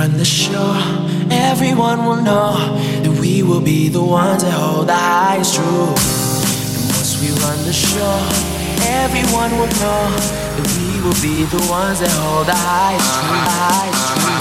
Run the show, everyone will know that we will be the ones that hold the highest truth. And once we run the show, everyone will know that we will be the ones that hold the highest truth. The highest truth.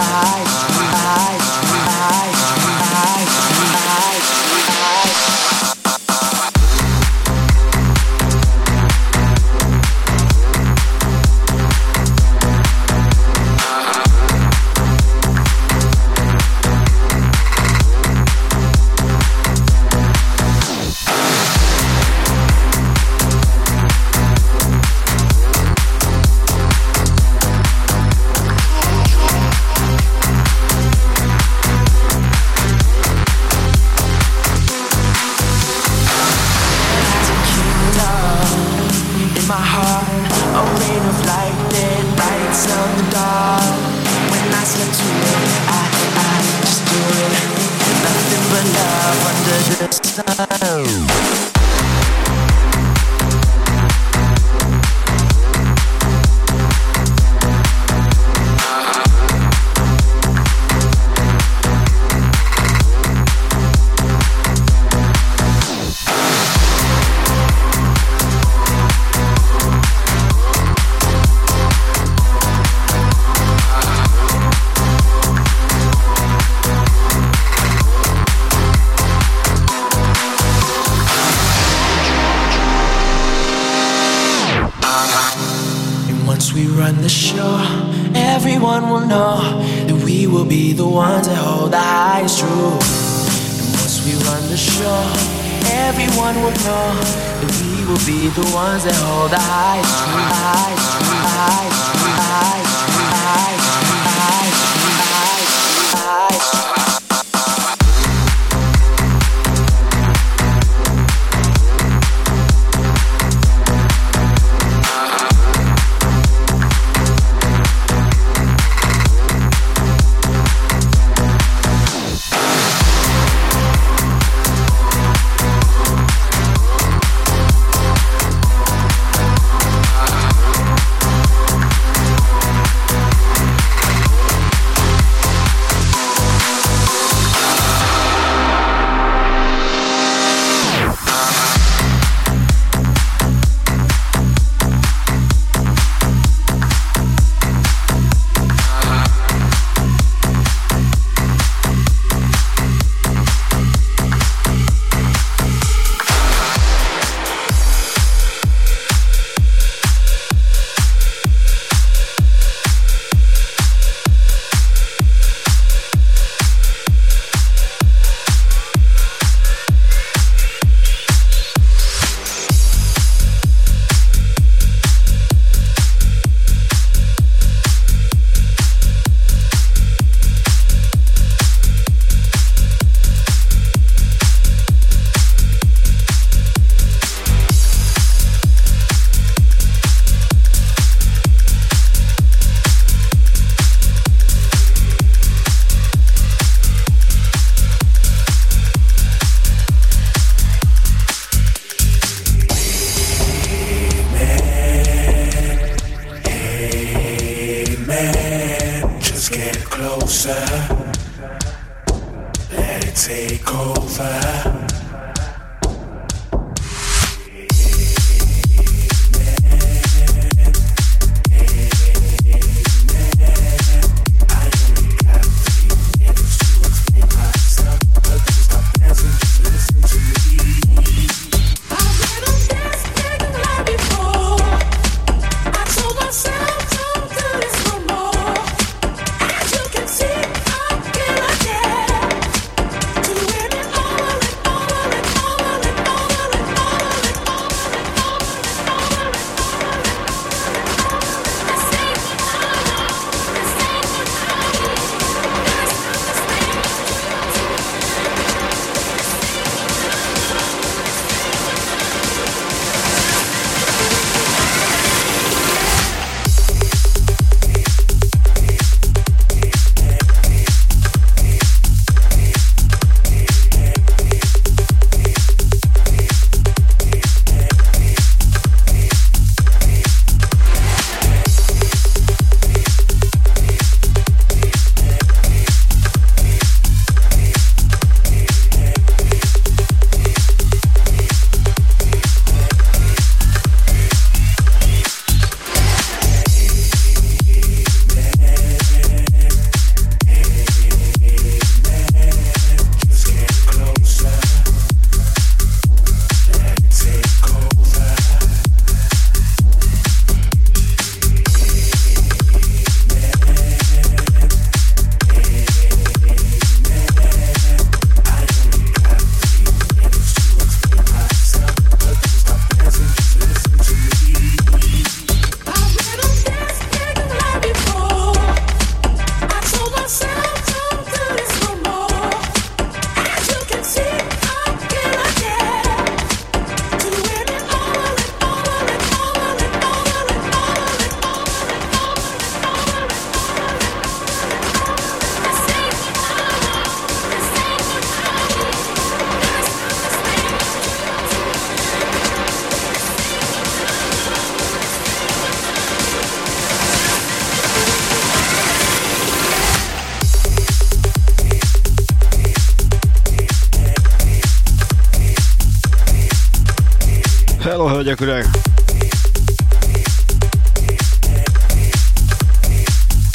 Hölgyek, üreg!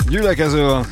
Gyülekező van.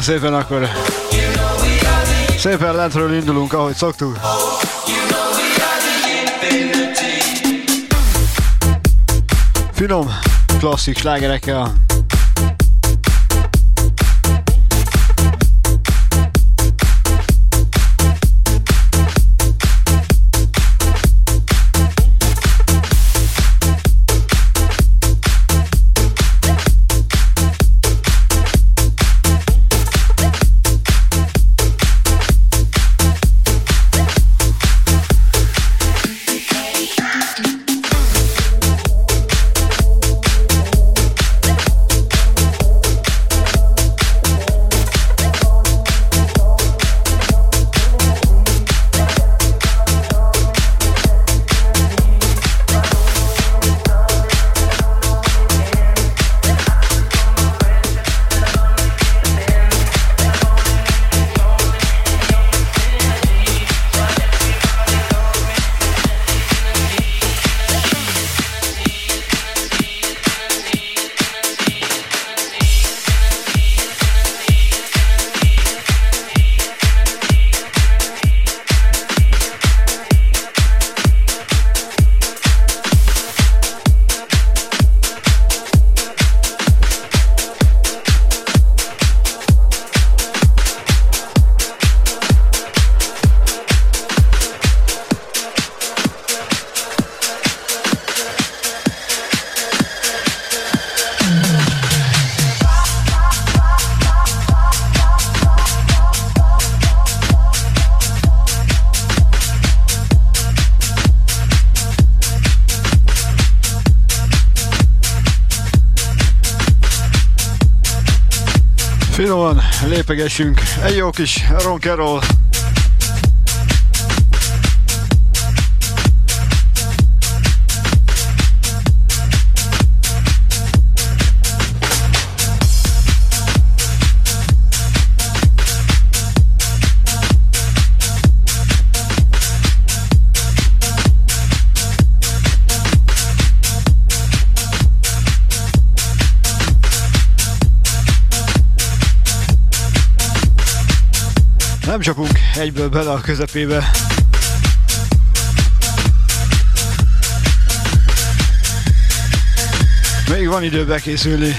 Kérem szépen akkor szépen lentről indulunk, ahogy szoktuk. Finom, klasszik slágerekkel. lépegesünk. Egy jó kis rock and roll. Nem csapunk egyből bele a közepébe. Még van idő bekészülni.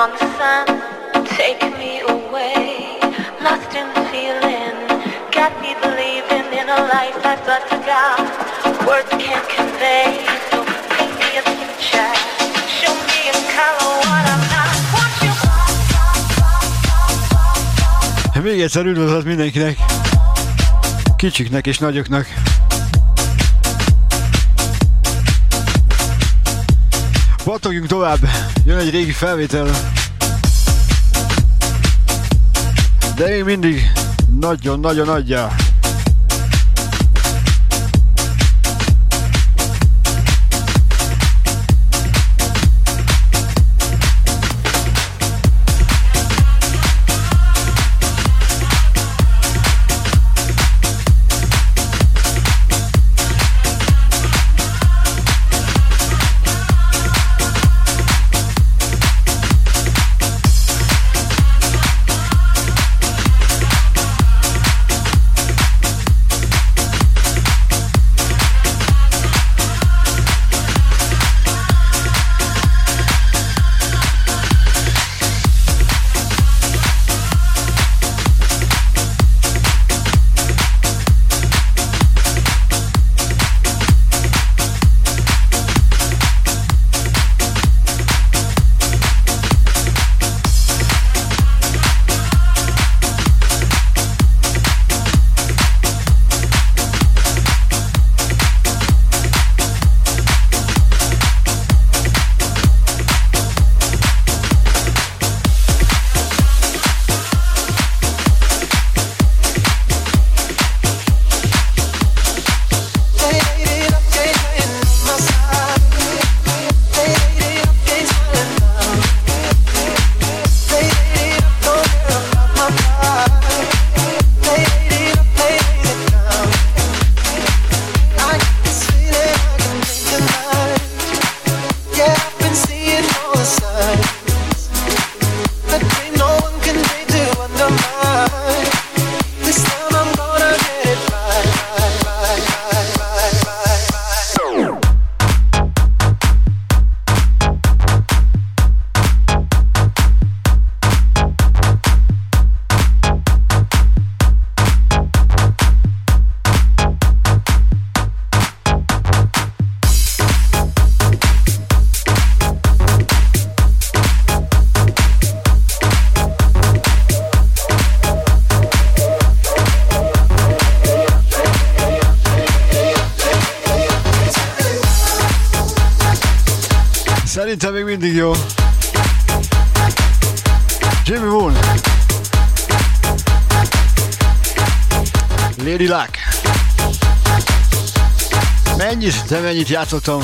on the sun, take me away. Lost in feeling, got me believing in a life I've but forgot. Words can't convey, Még egyszer üdvözlet mindenkinek, kicsiknek és nagyoknak. Kattogjunk tovább, jön egy régi felvétel. De én mindig nagyon-nagyon adja. Nagyon, nagyon Szerintem még mindig jó. Jimmy Moon. Lady Luck. Mennyit, de mennyit játszottam.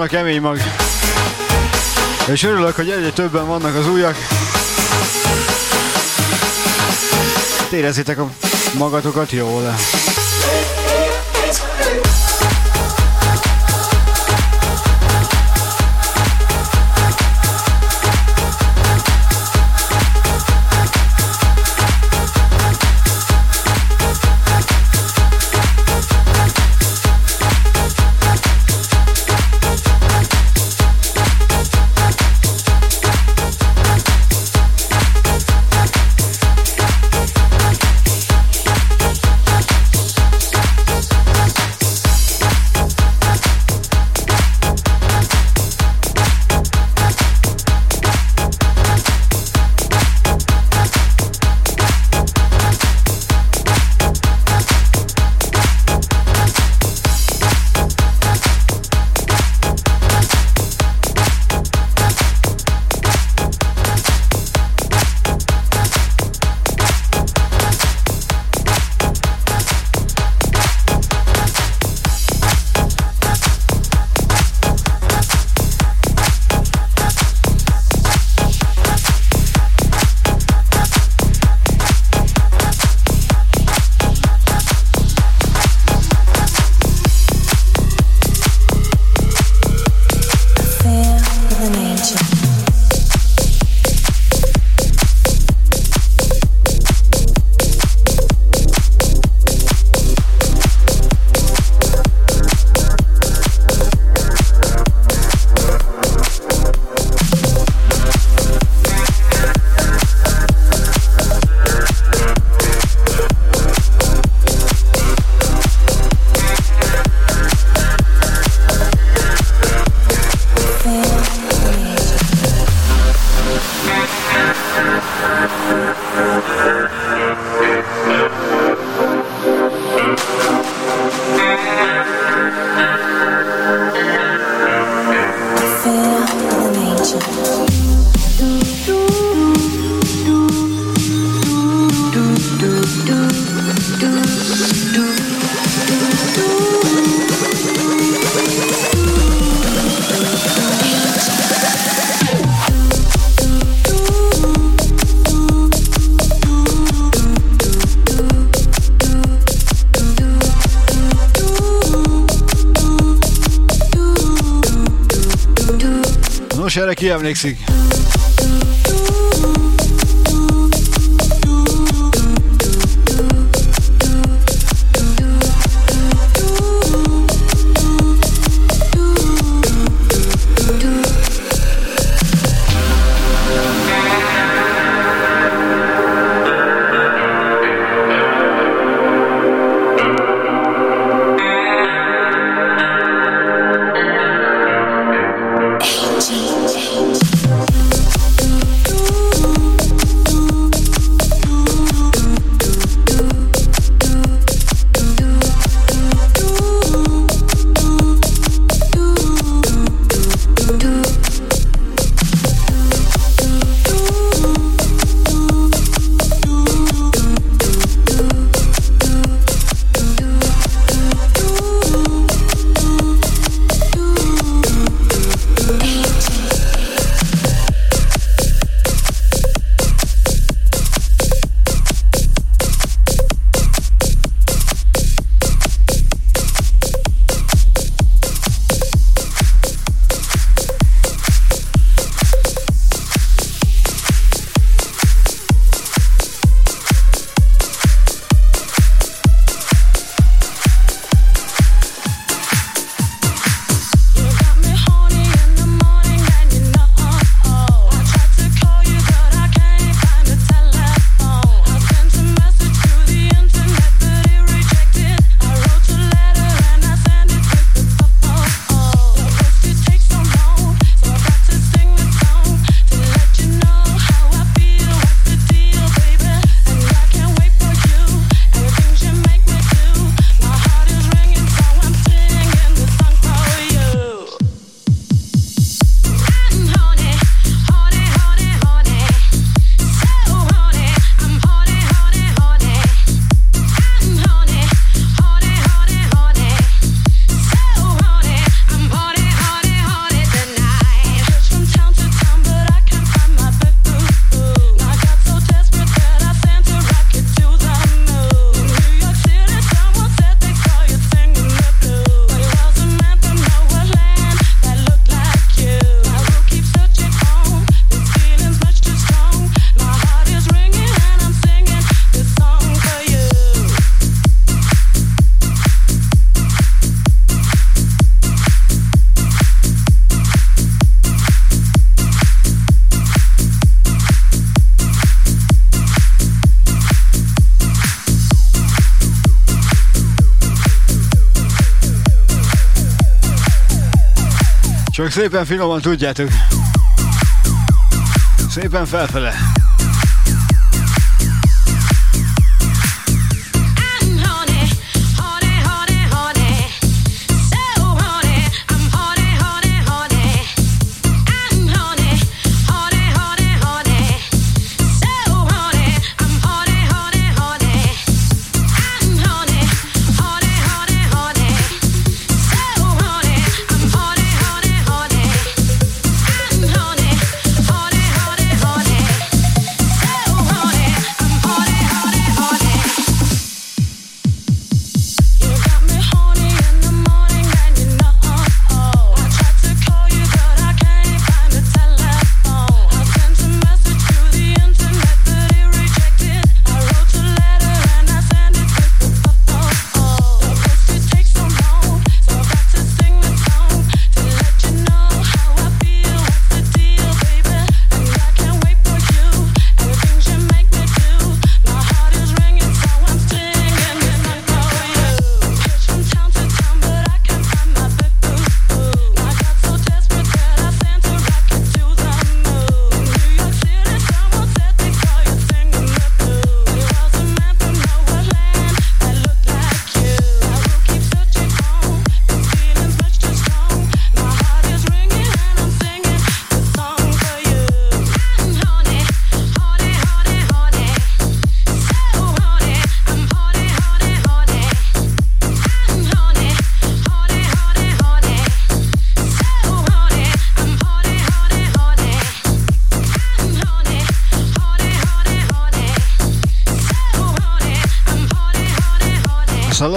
A kemény mag. És örülök, hogy egyre többen vannak az újak. Érezzétek a magatokat jól. makes szépen finoman tudjátok. Szépen felfele.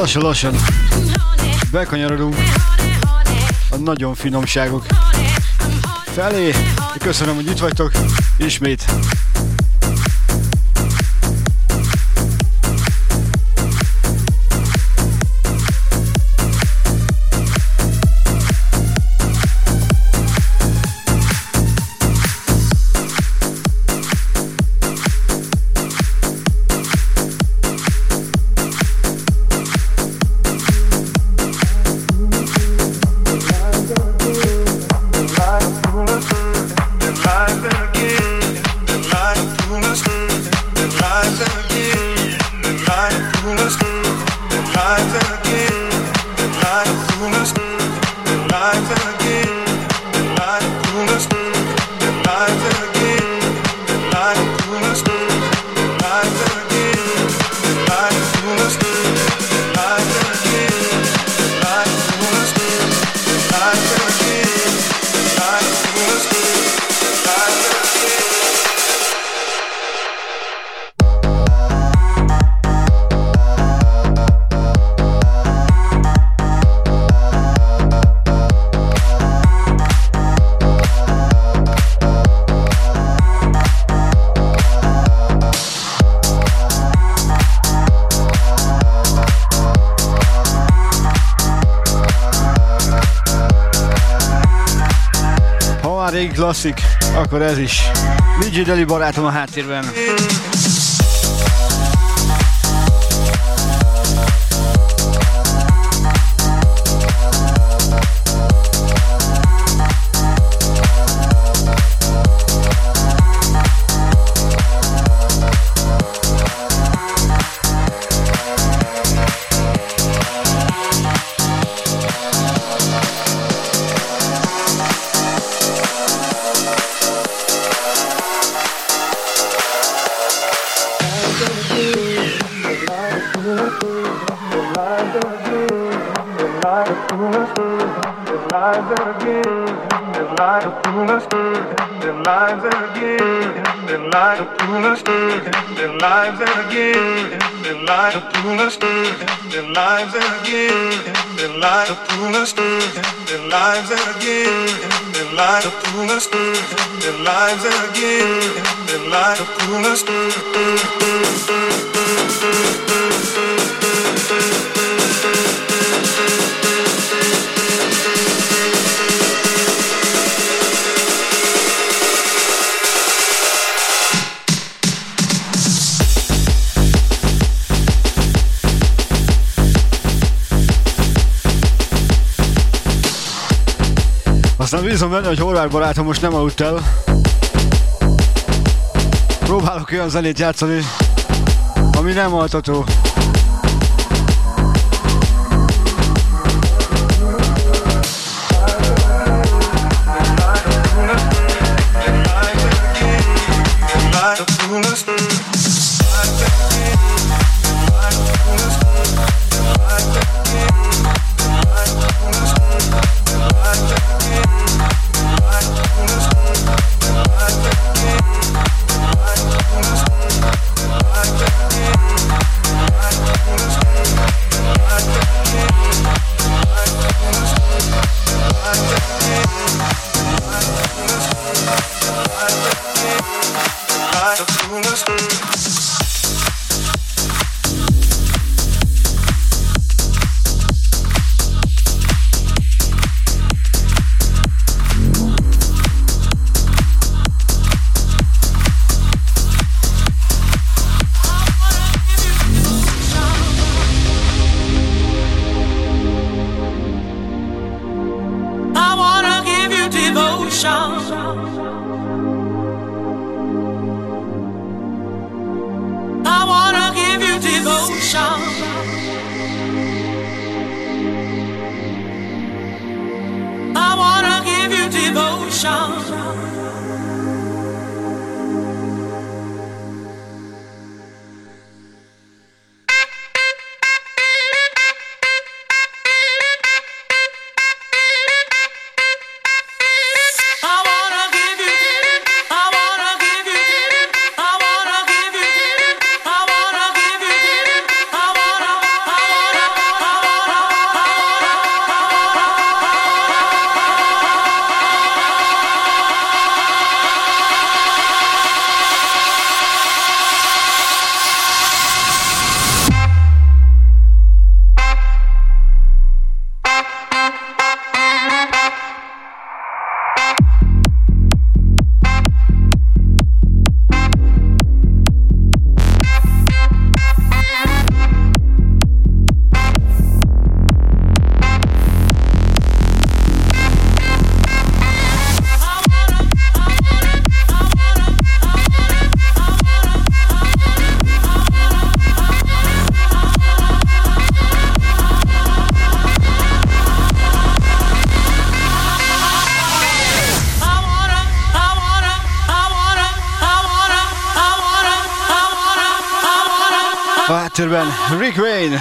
Lassan-lassan bekanyarodunk a nagyon finomságok felé. Köszönöm, hogy itt vagytok ismét. Klasszik, akkor ez is. Luigi Deli barátom a háttérben. lives again, in their lives of coolest, in their lives again, in their lives of coolest, in their lives again, in their lives of coolest, in their lives again, in their lives of coolest, in their lives again, in their lives of coolest. Aztán bízom benne, hogy Horváth barátom most nem aludt el. Próbálok olyan zenét játszani, ami nem altató. Rick Wayne.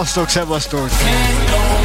Bloodstock, Sepp Bloodstock.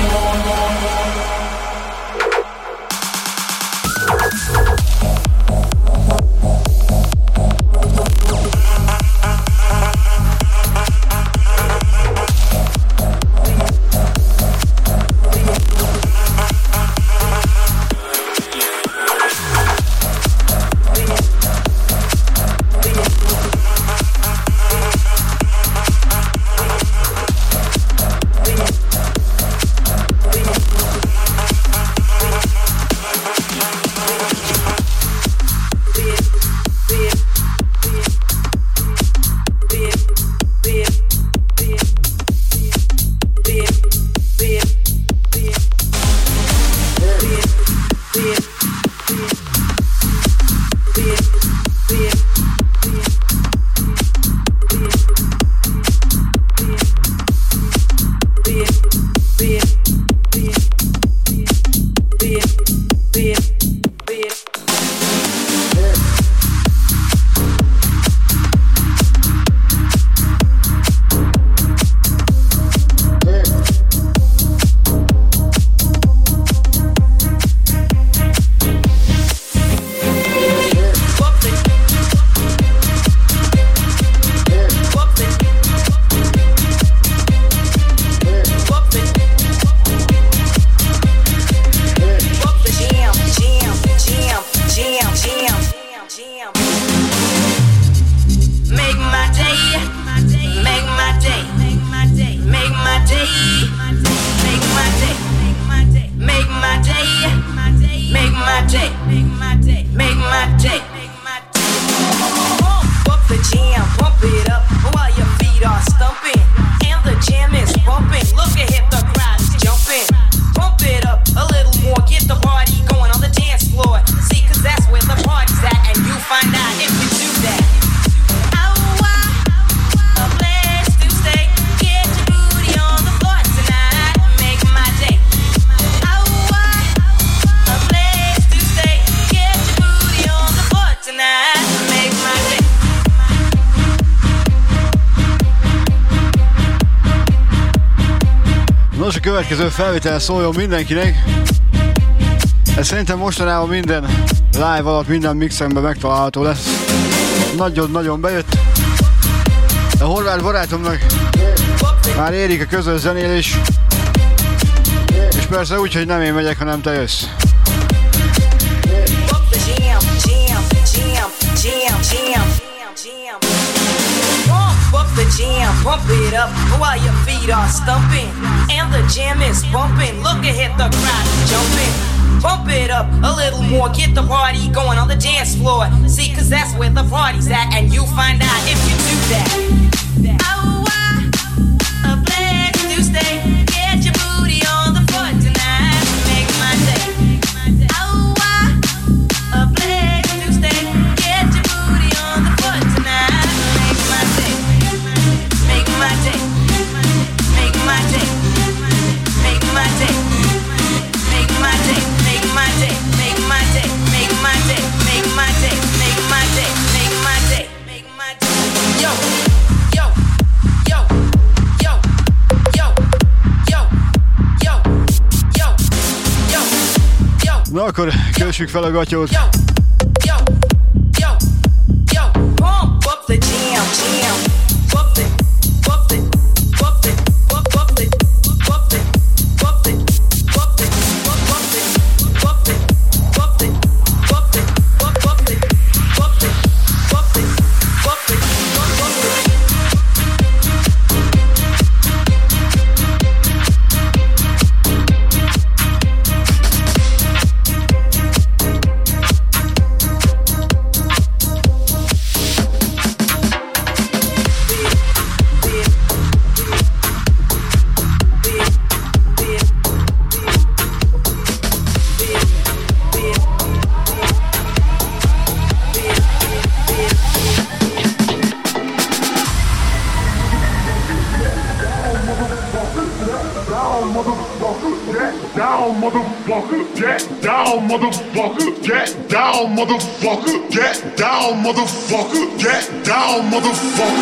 Következő felvétel szóljon mindenkinek. Ez szerintem mostanában minden live alatt, minden mixemben megtalálható lesz. Nagyon-nagyon bejött. A horvát barátomnak már érik a közös zenélés. És persze úgy, hogy nem én megyek, hanem te jössz. jam, pump it up while your feet are stumping. And the jam is bumping. Look ahead, the crowd is jumping. Bump it up a little more, get the party going on the dance floor. See, cause that's where the party's at, and you'll find out if you do that. Oh, I, kössük fel a gatyót. Yo, one.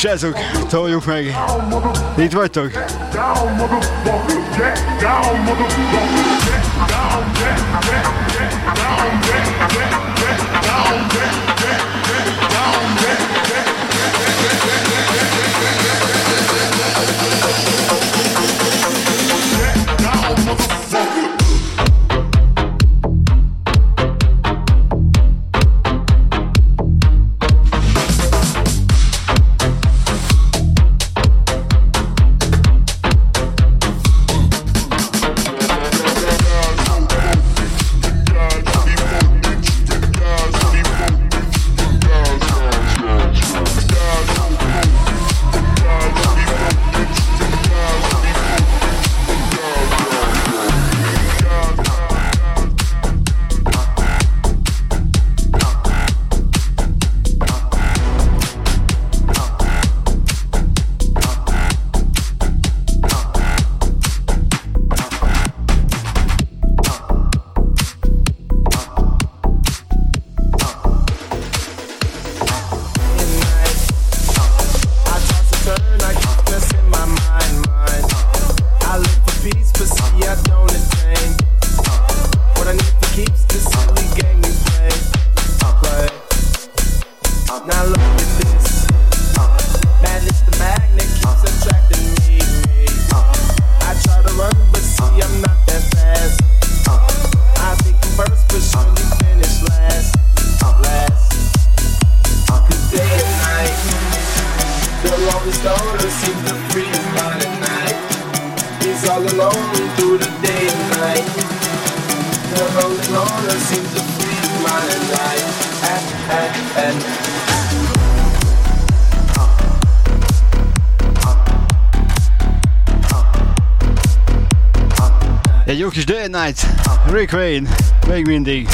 succes ook. Zo jongens mee. niet waar toch. Ja, Jokies Day and Night, Rick Wayne, Wayne Windy.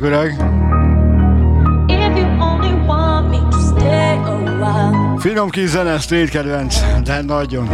Hölgyek, urak! Finom kis zene, street kedvenc, de nagyon.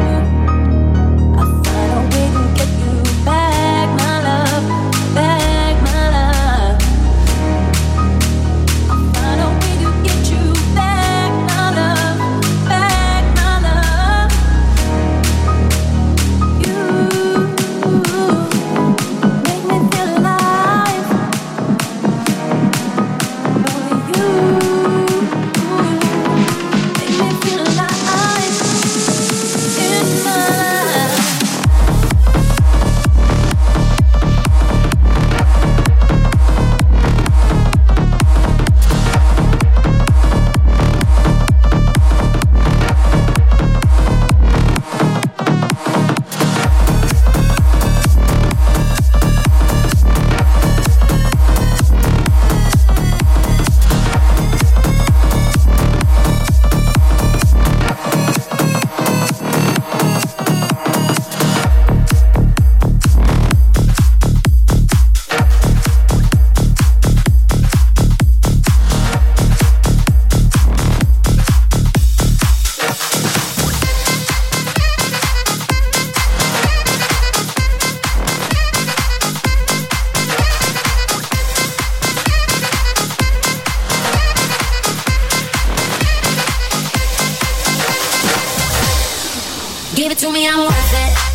Akivel még nem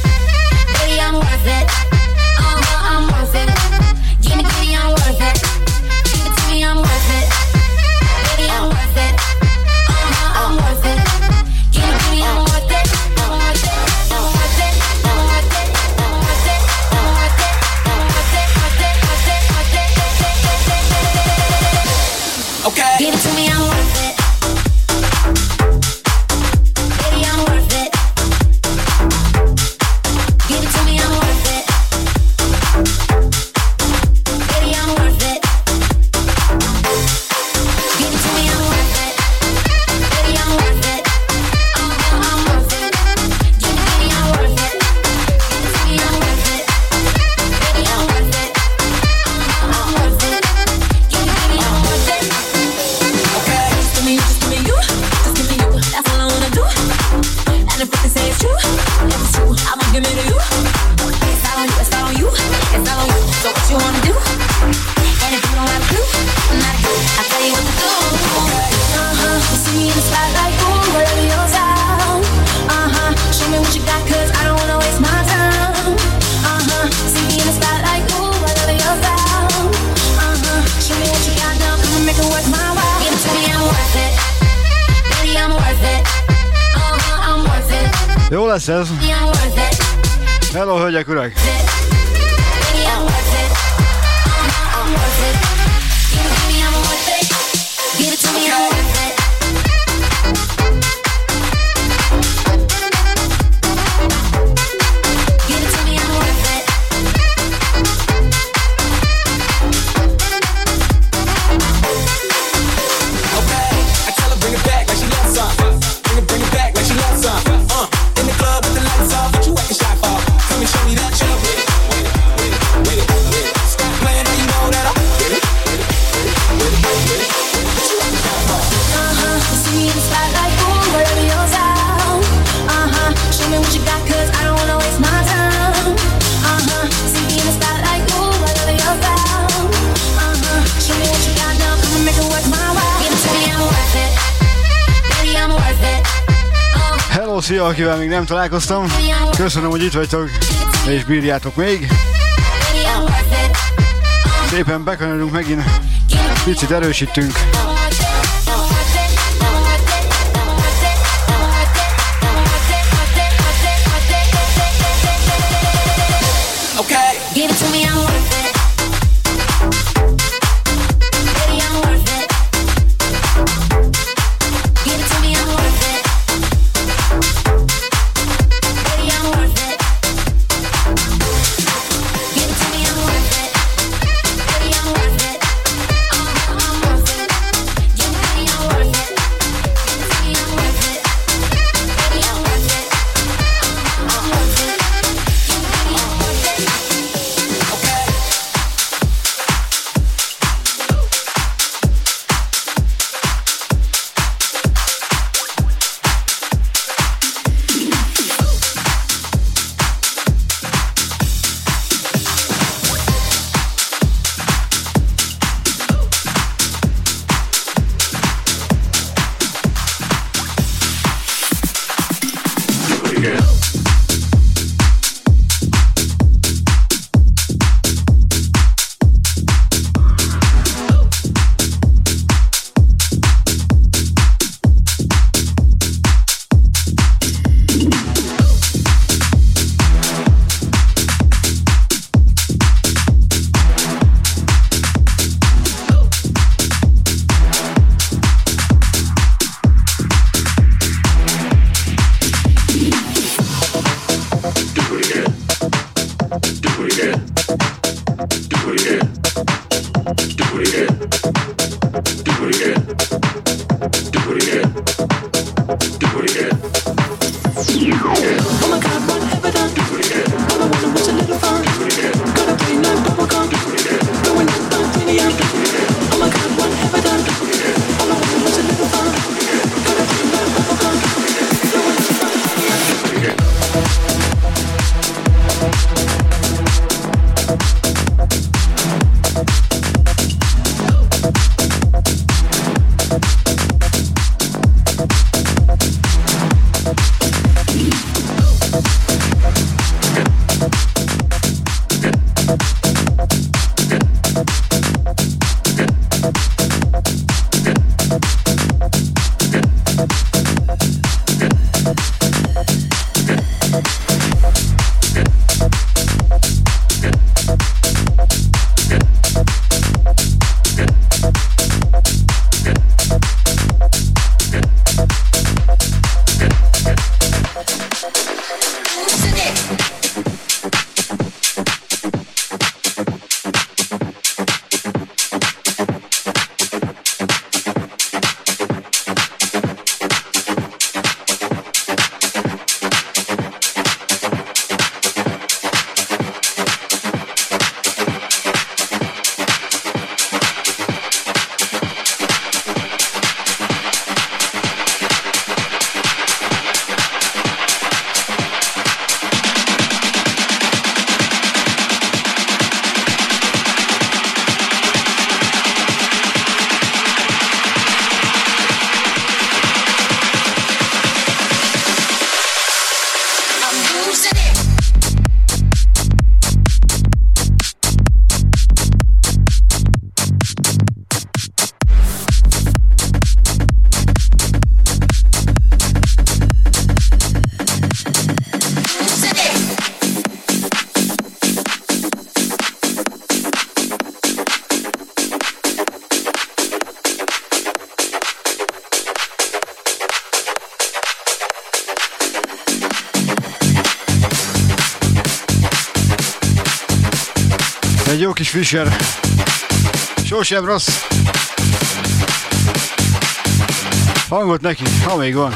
találkoztam. Köszönöm, hogy itt vagytok, és bírjátok még. Szépen bekanyarodunk megint, picit erősítünk. Kis Fischer. Sosem rossz. Hangot neki, ha még van.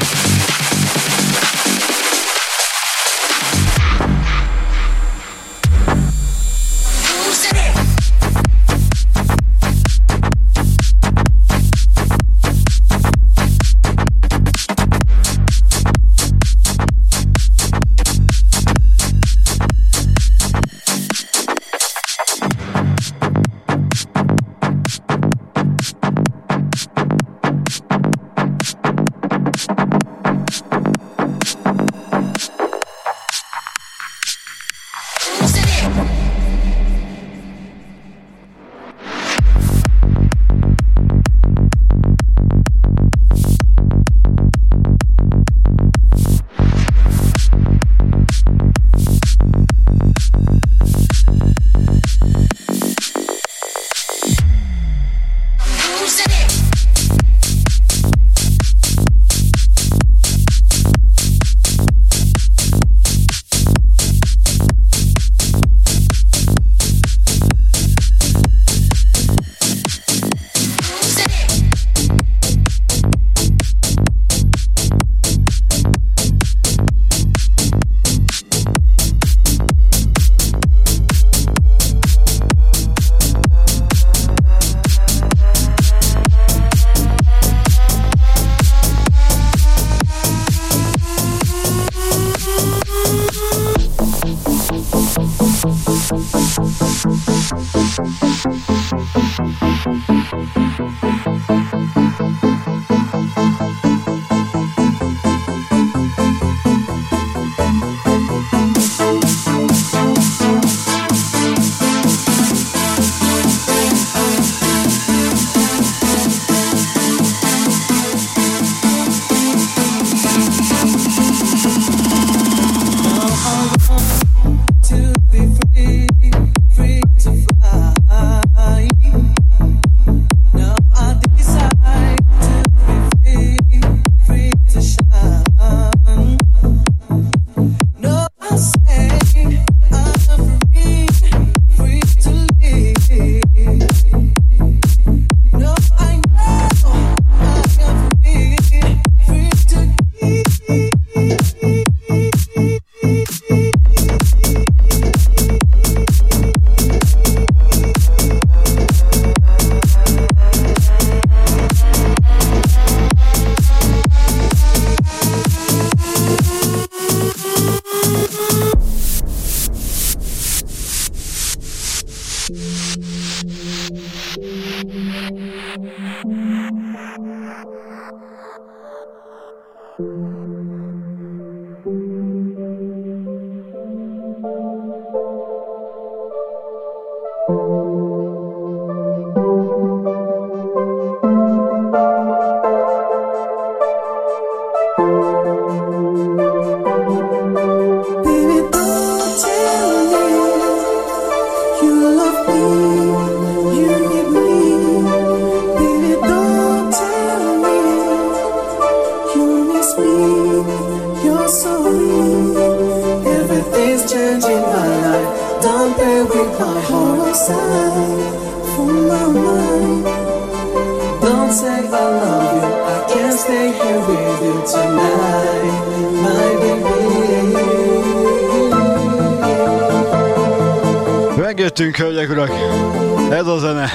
jöttünk, hölgyek, urak! Ez a zene!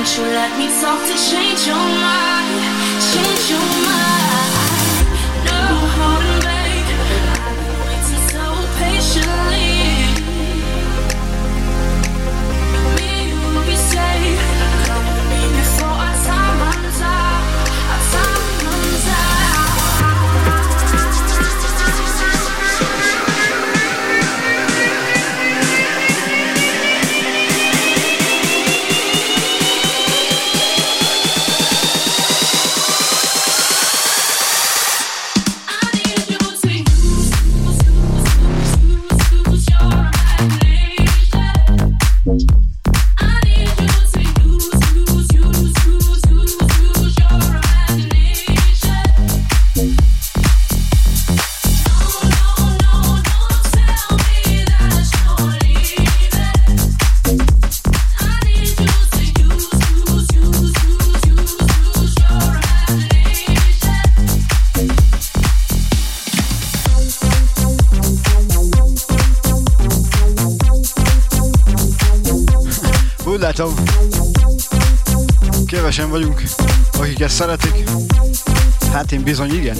Can't you let me talk to change your mind? Change your mind. No, ketten vagyunk, akik ezt szeretik. Hát én bizony igen.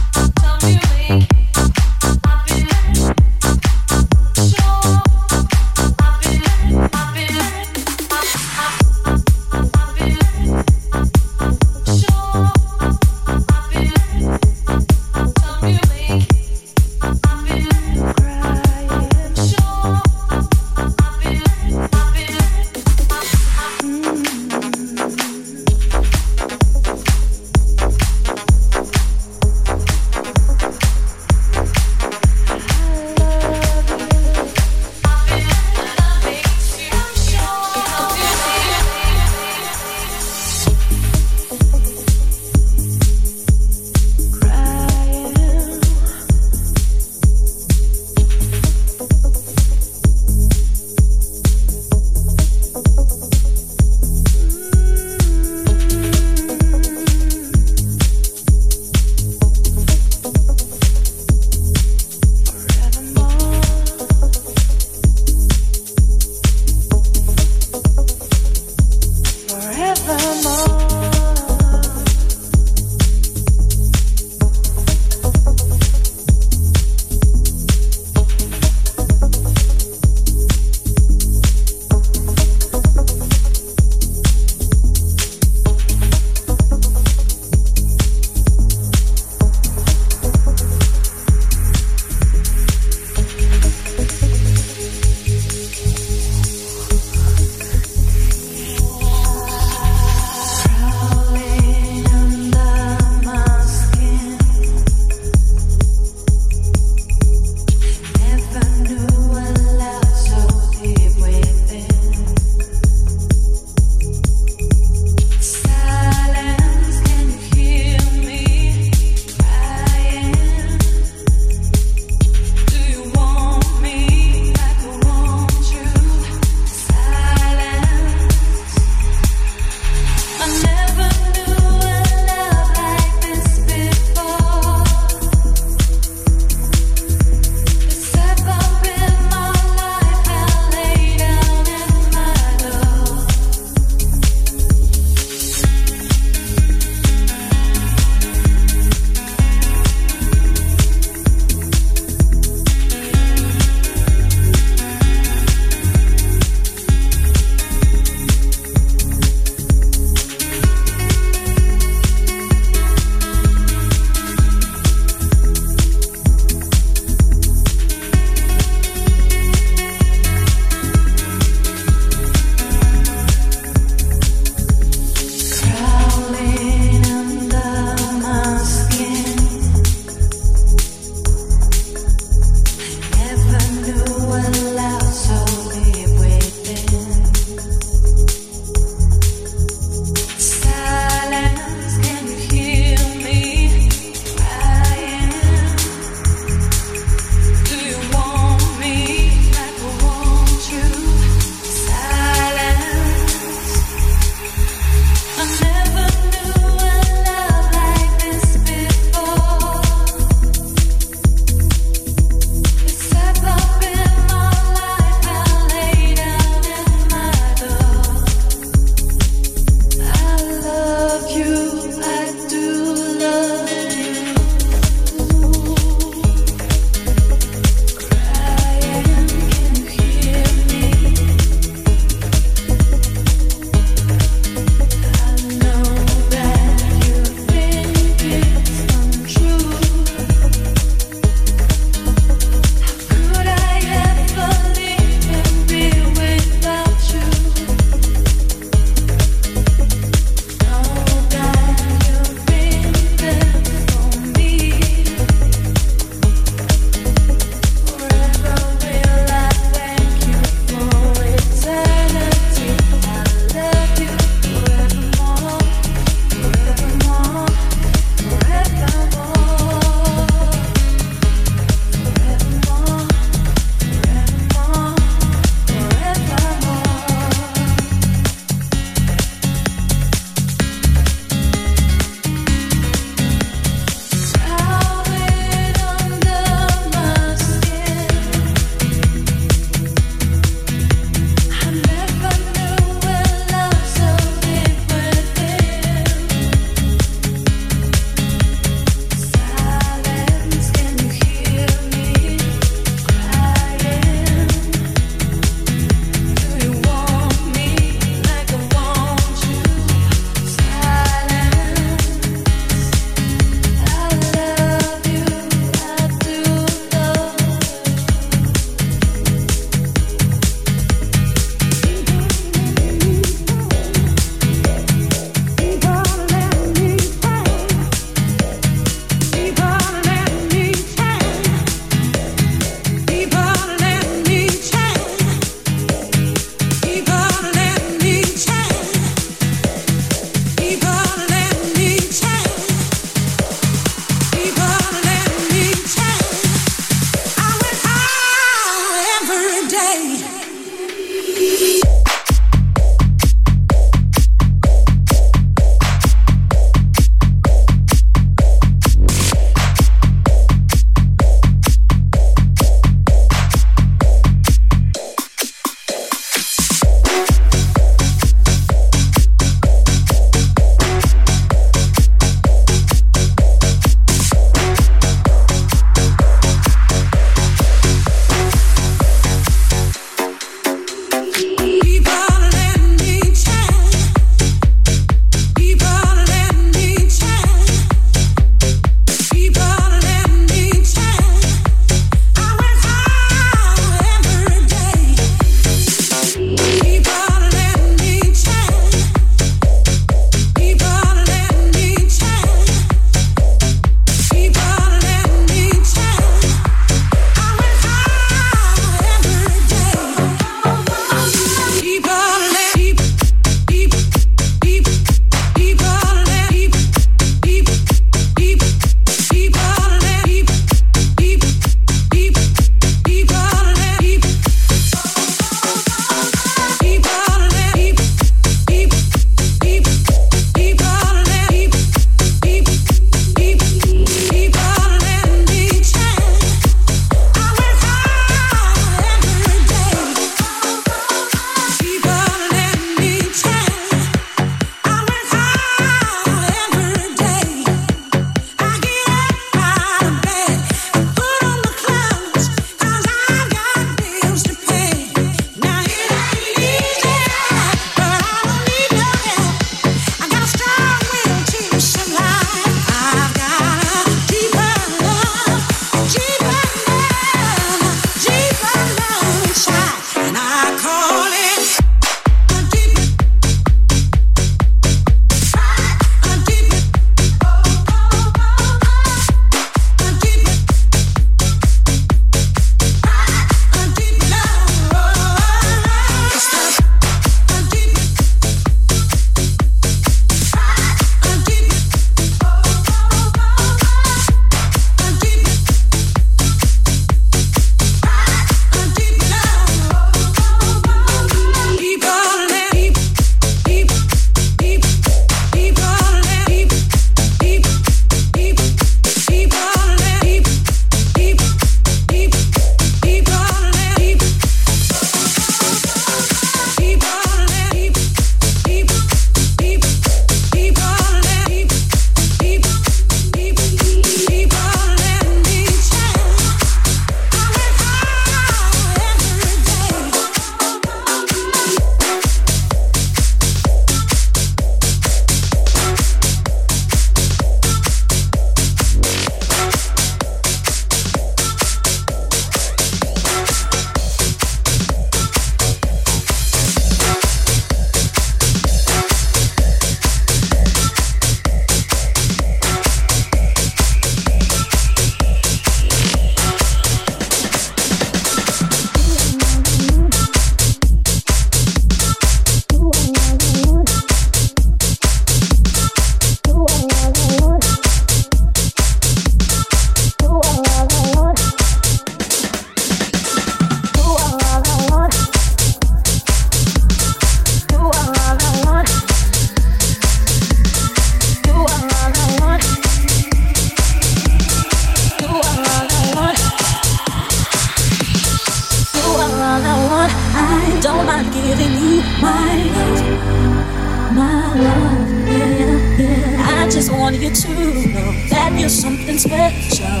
all by giving you my love, my love. Yeah, yeah. I just want you to know that you're something special,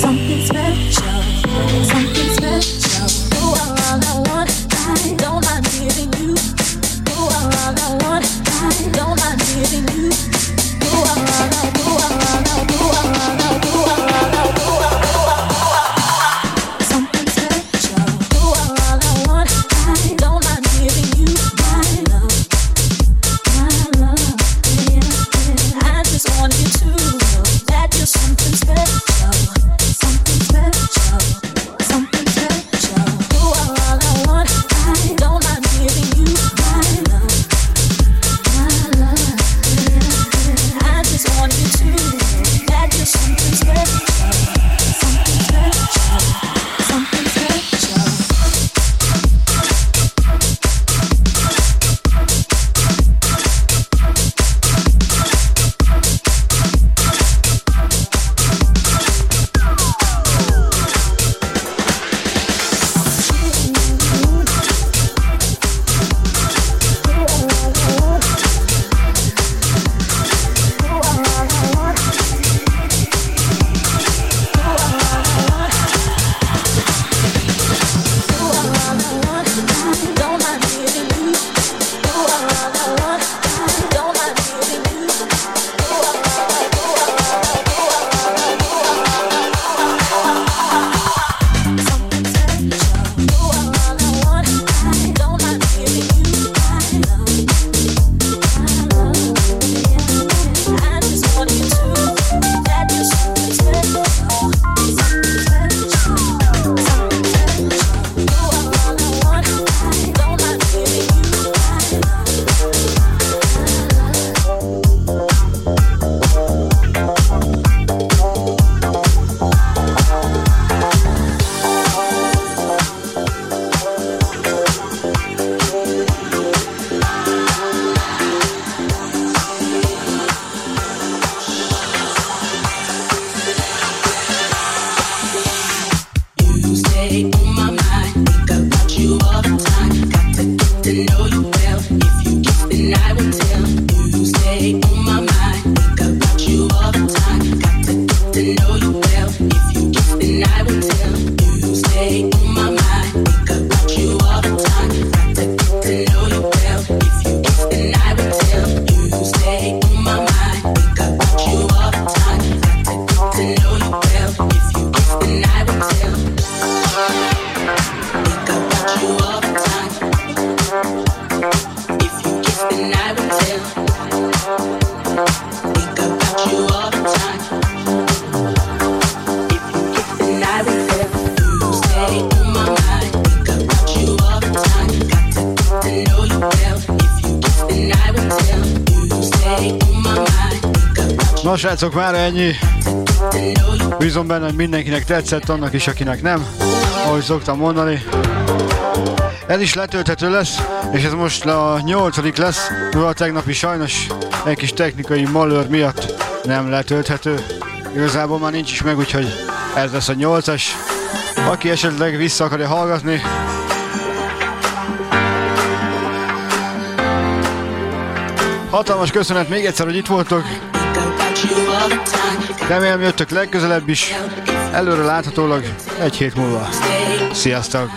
something special, something special. Srácok, már ennyi. Bízom benne, hogy mindenkinek tetszett, annak is, akinek nem, ahogy szoktam mondani. Ez is letölthető lesz, és ez most a nyolcadik lesz, mivel a tegnapi sajnos egy kis technikai malőr miatt nem letölthető. Igazából már nincs is meg, úgyhogy ez lesz a nyolcas. Aki esetleg vissza akarja hallgatni, Hatalmas köszönet még egyszer, hogy itt voltok. Remélem jöttök legközelebb is, előre láthatólag egy hét múlva. Sziasztok!